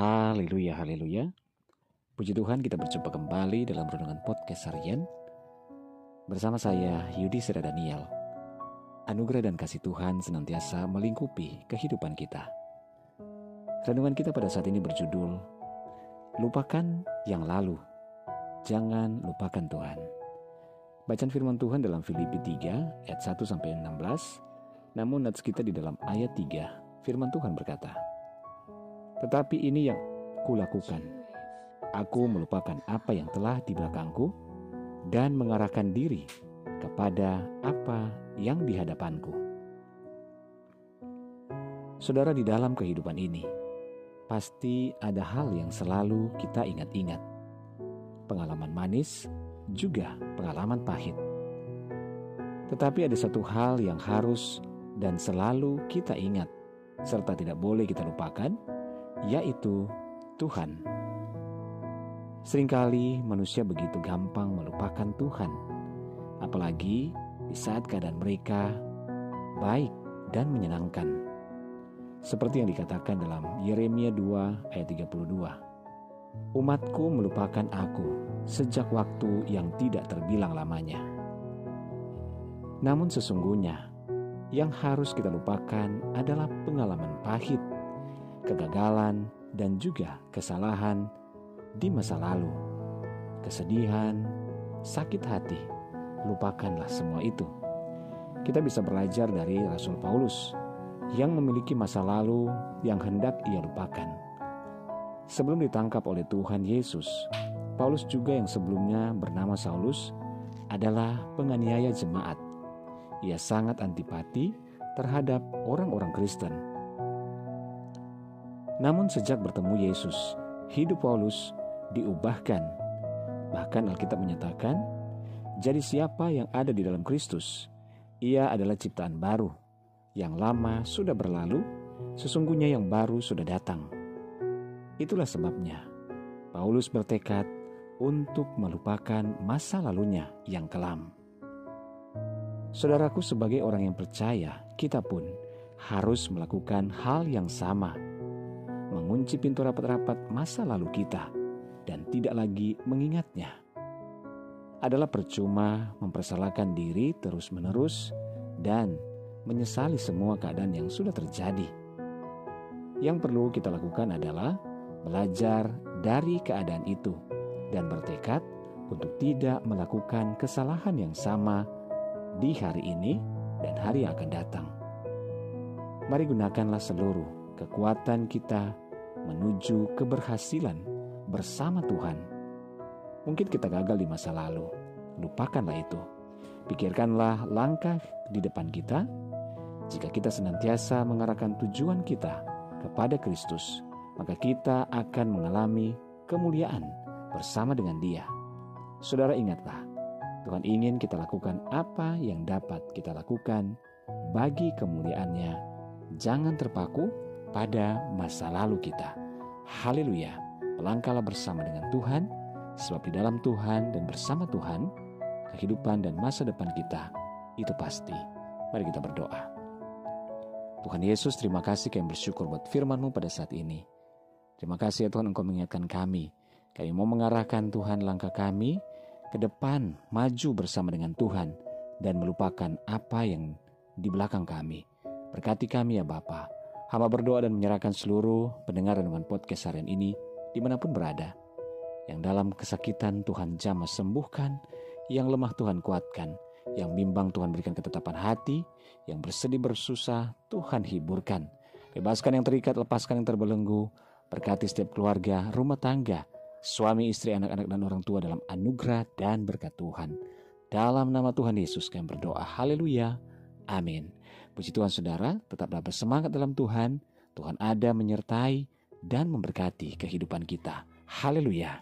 Haleluya, haleluya. Puji Tuhan kita berjumpa kembali dalam Renungan Podcast Harian. Bersama saya Yudi Seda Daniel. Anugerah dan kasih Tuhan senantiasa melingkupi kehidupan kita. Renungan kita pada saat ini berjudul Lupakan yang lalu. Jangan lupakan Tuhan. Bacaan firman Tuhan dalam Filipi 3 ayat 1 sampai 16 Namun nats kita di dalam ayat 3 firman Tuhan berkata tetapi ini yang kulakukan. Aku melupakan apa yang telah di belakangku dan mengarahkan diri kepada apa yang di hadapanku. Saudara di dalam kehidupan ini, pasti ada hal yang selalu kita ingat-ingat. Pengalaman manis, juga pengalaman pahit. Tetapi ada satu hal yang harus dan selalu kita ingat, serta tidak boleh kita lupakan, yaitu Tuhan. Seringkali manusia begitu gampang melupakan Tuhan, apalagi di saat keadaan mereka baik dan menyenangkan. Seperti yang dikatakan dalam Yeremia 2 ayat 32. Umatku melupakan aku sejak waktu yang tidak terbilang lamanya. Namun sesungguhnya yang harus kita lupakan adalah pengalaman pahit kegagalan, dan juga kesalahan di masa lalu. Kesedihan, sakit hati, lupakanlah semua itu. Kita bisa belajar dari Rasul Paulus yang memiliki masa lalu yang hendak ia lupakan. Sebelum ditangkap oleh Tuhan Yesus, Paulus juga yang sebelumnya bernama Saulus adalah penganiaya jemaat. Ia sangat antipati terhadap orang-orang Kristen namun sejak bertemu Yesus, hidup Paulus diubahkan. Bahkan Alkitab menyatakan, jadi siapa yang ada di dalam Kristus, ia adalah ciptaan baru. Yang lama sudah berlalu, sesungguhnya yang baru sudah datang. Itulah sebabnya Paulus bertekad untuk melupakan masa lalunya yang kelam. Saudaraku, sebagai orang yang percaya, kita pun harus melakukan hal yang sama mengunci pintu rapat-rapat masa lalu kita dan tidak lagi mengingatnya. Adalah percuma mempersalahkan diri terus-menerus dan menyesali semua keadaan yang sudah terjadi. Yang perlu kita lakukan adalah belajar dari keadaan itu dan bertekad untuk tidak melakukan kesalahan yang sama di hari ini dan hari yang akan datang. Mari gunakanlah seluruh kekuatan kita menuju keberhasilan bersama Tuhan. Mungkin kita gagal di masa lalu, lupakanlah itu. Pikirkanlah langkah di depan kita. Jika kita senantiasa mengarahkan tujuan kita kepada Kristus, maka kita akan mengalami kemuliaan bersama dengan Dia. Saudara, ingatlah, Tuhan ingin kita lakukan apa yang dapat kita lakukan bagi kemuliaannya. Jangan terpaku pada masa lalu kita. Haleluya. Melangkahlah bersama dengan Tuhan, sebab di dalam Tuhan dan bersama Tuhan, kehidupan dan masa depan kita itu pasti. Mari kita berdoa. Tuhan Yesus, terima kasih kami bersyukur buat firman-Mu pada saat ini. Terima kasih ya Tuhan Engkau mengingatkan kami. Kami mau mengarahkan Tuhan langkah kami ke depan, maju bersama dengan Tuhan, dan melupakan apa yang di belakang kami. Berkati kami ya Bapak. Hamba berdoa dan menyerahkan seluruh pendengar dengan podcast harian ini di mana pun berada. Yang dalam kesakitan Tuhan jamah sembuhkan, yang lemah Tuhan kuatkan, yang bimbang Tuhan berikan ketetapan hati, yang bersedih bersusah Tuhan hiburkan. Bebaskan yang terikat, lepaskan yang terbelenggu, berkati setiap keluarga, rumah tangga, suami, istri, anak-anak, dan orang tua dalam anugerah dan berkat Tuhan. Dalam nama Tuhan Yesus kami berdoa. Haleluya. Amin. Puji Tuhan saudara, tetaplah bersemangat dalam Tuhan. Tuhan ada menyertai dan memberkati kehidupan kita. Haleluya.